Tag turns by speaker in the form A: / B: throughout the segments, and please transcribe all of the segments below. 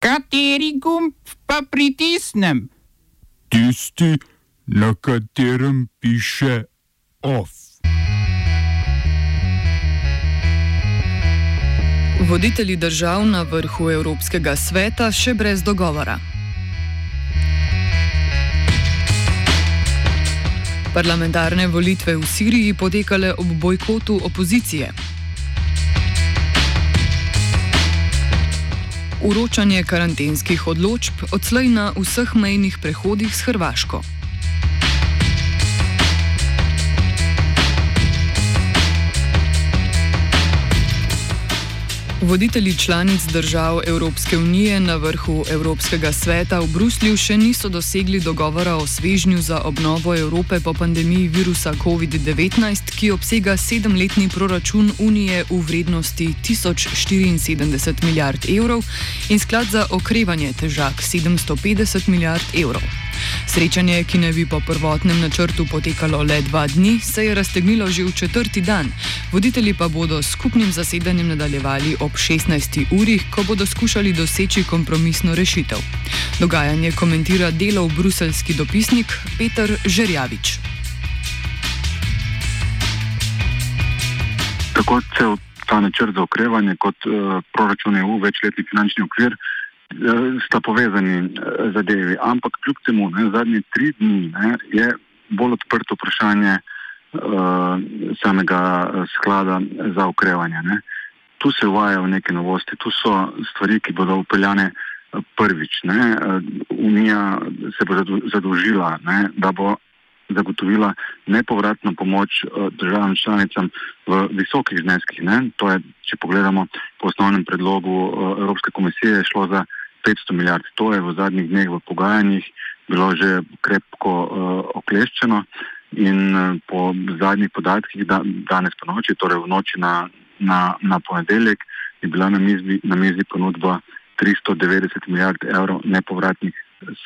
A: Kateri gumb pa pritisnem?
B: Tisti, na katerem piše OF.
C: Voditelji držav na vrhu Evropskega sveta še brez dogovora. Parlamentarne volitve v Siriji potekale ob bojkotu opozicije. Uročanje karantenskih odločb odslej na vseh mejnih prehodih s Hrvaško. Voditelji članic držav Evropske unije na vrhu Evropskega sveta v Bruslju še niso dosegli dogovora o svežnju za obnovo Evrope po pandemiji virusa COVID-19, ki obsega sedemletni proračun Unije v vrednosti 1074 milijard evrov in sklad za okrevanje težak 750 milijard evrov. Srečanje, ki naj bi po prvotnem načrtu potekalo le dva dni, se je raztegnilo že v četrti dan. Voditelji pa bodo skupnim zasedanjem nadaljevali ob 16. uri, ko bodo skušali doseči kompromisno rešitev. Dogajanje komentira delov bruselski dopisnik Peter Žerjavič.
D: Tako cel ta načrt za okrevanje kot uh, proračun EU, večletni finančni okvir, Eh, sta povezani eh, zadevi. Ampak kljub temu, ne, zadnji tri dni ne, je bolj odprto vprašanje uh, samega sklada za ukrevanje. Ne. Tu se uvajajo neke novosti, tu so stvari, ki bodo upeljane prvič. Ne. Unija se bo zadolžila, ne, da bo zagotovila nepovratno pomoč državam članicam v visokih zneskih. Ne. To je, če pogledamo po osnovnem predlogu Evropske komisije, šlo za 500 milijard. To je v zadnjih dneh v pogajanjih bilo že krepko uh, okleščeno in uh, po zadnjih podatkih da, danes po noči, torej v noči na, na, na ponedeljek, je bila na mizi, na mizi ponudba 390 milijard evrov nepovratnih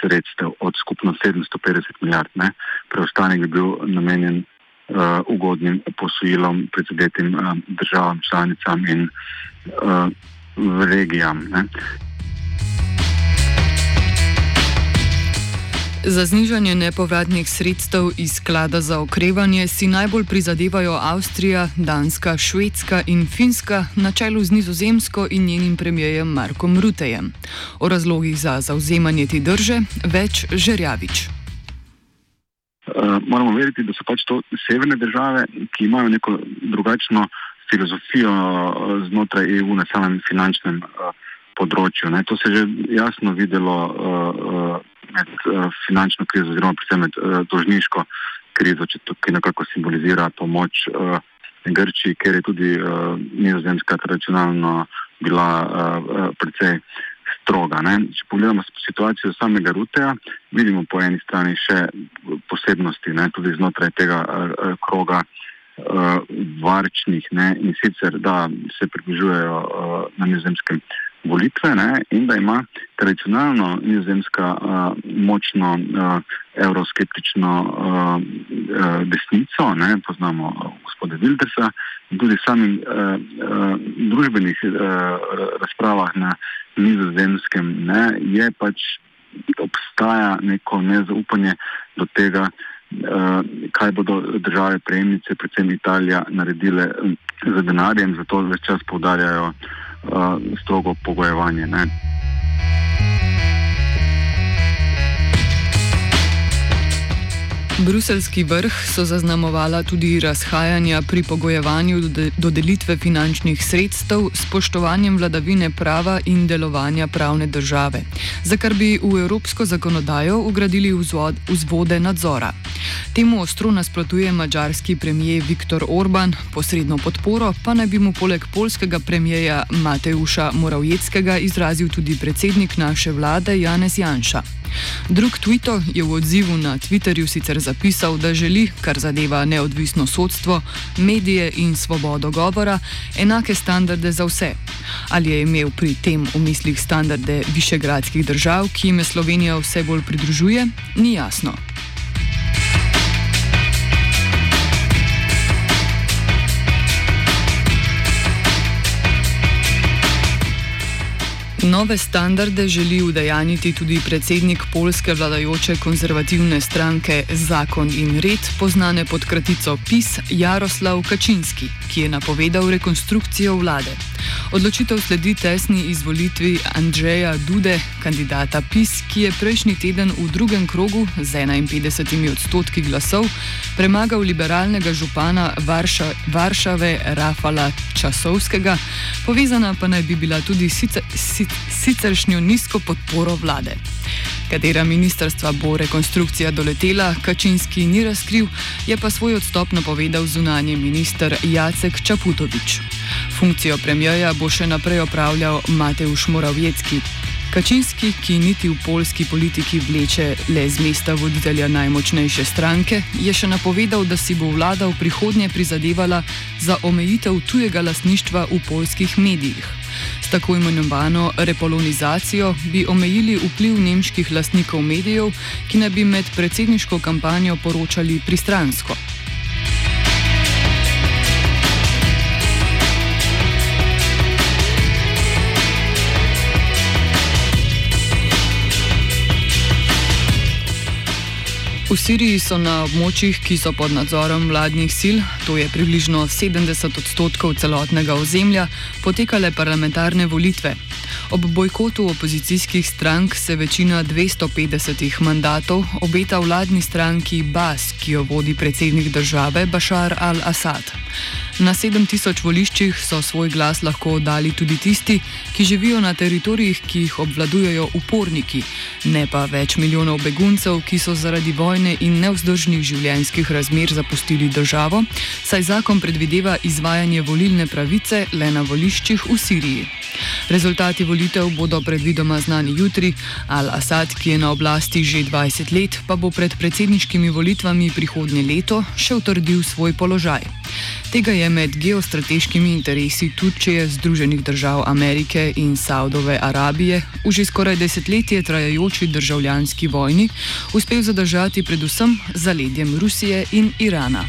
D: sredstev od skupno 750 milijard. Ne. Preostanek bi bil namenjen uh, ugodnim posojilom predsedetim uh, državam, članicam in uh, regijam. Ne.
C: Za znižanje nepovratnih sredstev iz sklada za okrevanje si najbolj prizadevajo Avstrija, Danska, Švedska in Finska na čelu z Nizozemsko in njenim premijejem Markom Rutejem. O razlogih za zauzemanje te drže več Žerjavič.
D: Uh, moramo veriti, da so pač to severne države, ki imajo neko drugačno filozofijo uh, znotraj EU na samem finančnem uh, področju. Ne. To se je že jasno videlo. Uh, uh, med uh, finančno krizo, oziroma predvsem med uh, dolžniško krizo, če tukaj nekako simbolizira pomoč uh, Grčiji, ker je tudi uh, nizozemska tradicionalno bila uh, precej stroga. Ne? Če pogledamo situacijo samega Ruteja, vidimo po eni strani še posebnosti, ne? tudi znotraj tega uh, kroga. Uh, varčnih ne? in sicer da se približujejo uh, na nizozemskem volitve ne, in da ima tradicionalno nizozemska uh, močno uh, euroskeptično uh, uh, desnico, ne, poznamo uh, gospoda Wildersa in tudi samih uh, uh, družbenih uh, razpravah na nizozemskem ne, je pač obstaja neko nezaupanje do tega, uh, kaj bodo države prejemnice, predvsem Italija, naredile z denarjem, zato več čas poudarjajo uh, strogo pogojevanje. Ne.
C: Bruselski vrh so zaznamovala tudi razhajanja pri pogojevanju dodelitve finančnih sredstev s spoštovanjem vladavine prava in delovanja pravne države, za kar bi v evropsko zakonodajo ugradili vzvod, vzvode nadzora. Temu ostro nasprotuje mađarski premijer Viktor Orban, posredno podporo pa naj bi mu poleg polskega premijeja Mateuša Moravjeckega izrazil tudi predsednik naše vlade Janez Janša. Drug Twitter je v odzivu na Twitterju sicer zapisal, da želi, kar zadeva neodvisno sodstvo, medije in svobodo govora, enake standarde za vse. Ali je imel pri tem v mislih standarde višegradskih držav, ki jim Slovenija vse bolj pridružuje, ni jasno. Nove standarde želi udejaniti tudi predsednik polske vladajoče konzervativne stranke Zakon in red, poznane pod kratico PIS Jaroslav Kačinski, ki je napovedal rekonstrukcijo vlade. Odločitev sledi tesni izvolitvi Andreja Dude, kandidata PIS, ki je prejšnji teden v drugem krogu z 51 odstotki glasov premagal liberalnega župana Varša, Varšave Rafala Časovskega, povezana pa naj bi bila tudi sicer. sicer siceršnjo nizko podporo vlade. Katera ministrstva bo rekonstrukcija doletela, Kačinski ni razkril, je pa svoj odstop napovedal zunanje minister Jacek Čaputovič. Funkcijo premijeja bo še naprej opravljal Mateusz Moravjecki. Kačinski, ki niti v polski politiki vleče le z mesta voditelja najmočnejše stranke, je še napovedal, da si bo vlada v prihodnje prizadevala za omejitev tujega lasništva v polskih medijih tako imenovano repolonizacijo bi omejili vpliv nemških lastnikov medijev, ki naj bi med predsedniško kampanjo poročali pristransko. V Siriji so na območjih, ki so pod nadzorom vladnih sil, to je približno 70 odstotkov celotnega ozemlja, potekale parlamentarne volitve. Ob bojkotu opozicijskih strank se večina 250 mandatov obeta vladni stranki Bas, ki jo vodi predsednik države Bashar al-Assad. Na 7000 voliščih so svoj glas lahko oddali tudi tisti, ki živijo na teritorijih, ki jih obvladujejo uporniki, ne pa več milijonov beguncev, ki so zaradi vojne in nevzdržnih življenjskih razmer zapustili državo, saj zakon predvideva izvajanje volilne pravice le na voliščih v Siriji. Rezultati volitev bodo predvidoma znani jutri, Al-Assad, ki je na oblasti že 20 let, pa bo pred predsedniškimi volitvami prihodnje leto še utrdil svoj položaj. Tega je med geostrateškimi interesi Turčije, Združenih držav Amerike in Saudove Arabije v že skoraj desetletje trajajoči državljanski vojni uspel zadržati predvsem zaledjem Rusije in Irana.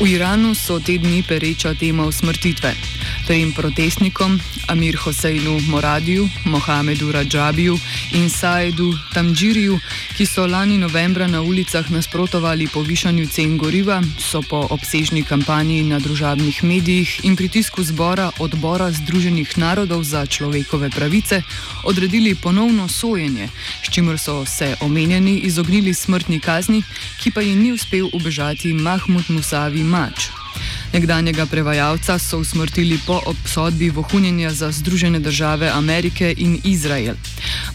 C: V Iranu so te dni pereča tema usmrtitve. Tem protestnikom, Amir Hoseinu Moradiju, Mohamedu Rajabiju in Saedu Tamdžiriju, ki so lani novembra na ulicah nasprotovali povišanju cen goriva, so po obsežni kampanji na družabnih medijih in pritisku zbora odbora Združenih narodov za človekove pravice odredili ponovno sojenje, s čimer so se omenjeni izognili smrtni kazni, ki pa jim ni uspel ubežati Mahmud Musavi Mač. Nekdanjega prevajalca so usmrtili po obsodbi vohunjenja za Združene države Amerike in Izrael.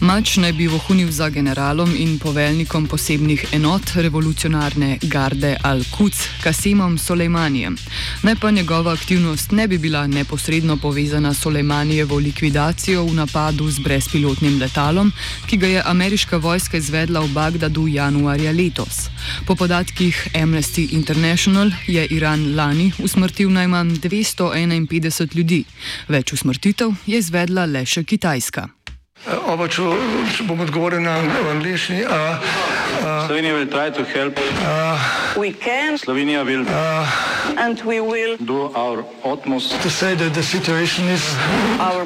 C: Mač naj bi vohunil za generalom in poveljnikom posebnih enot revolucionarne garde Al-Quds, Kasimom Soleimanijem. Naj pa njegova aktivnost ne bi bila neposredno povezana s Soleimanijevo likvidacijo v napadu z brezpilotnim letalom, ki ga je ameriška vojska izvedla v Bagdadu januarja letos. Po podatkih Amnesty International je Iran lani usmrtil najmanj 251 ljudi. Več usmrtitev je izvedla le še Kitajska.
E: Oba, če, če bom odgovoril na angliški.
F: Slovenija bo poskušala pomagati. Slovenija bo naredila naš utmost,
E: da bo rekla, da je situacija
F: naš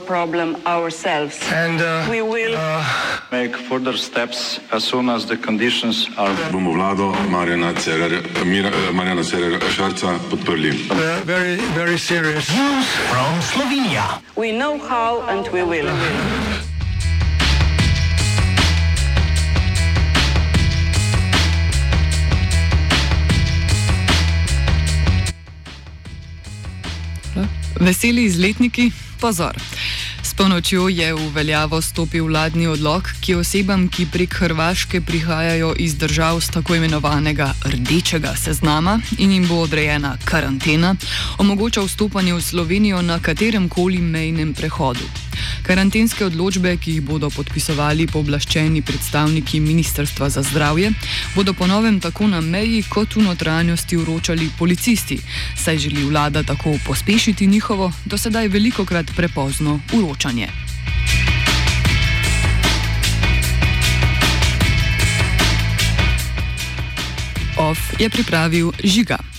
F: problem. In bomo naredili nadaljnje korake, as soon as the conditions are.
G: Bomo vlado Marjana Cererera Šarca podprli.
E: Very, very serious.
F: From Slovenija. We know how and we will.
C: Veseli izletniki, pozor. S polnočjo je v veljavo stopil vladni odlog, ki osebam, ki prek Hrvaške prihajajo iz držav z tako imenovanega rdečega seznama in jim bo odrejena karantena, omogoča vstopanje v Slovenijo na katerem koli mejnem prehodu. Karantenske odločbe, ki jih bodo podpisovali pooblaščeni predstavniki Ministrstva za zdravje, bodo ponovem tako na meji kot v notranjosti uročali policisti, saj želi vlada tako pospešiti njihovo dosedaj velikokrat prepozno uročanje. OF je pripravil Žiga.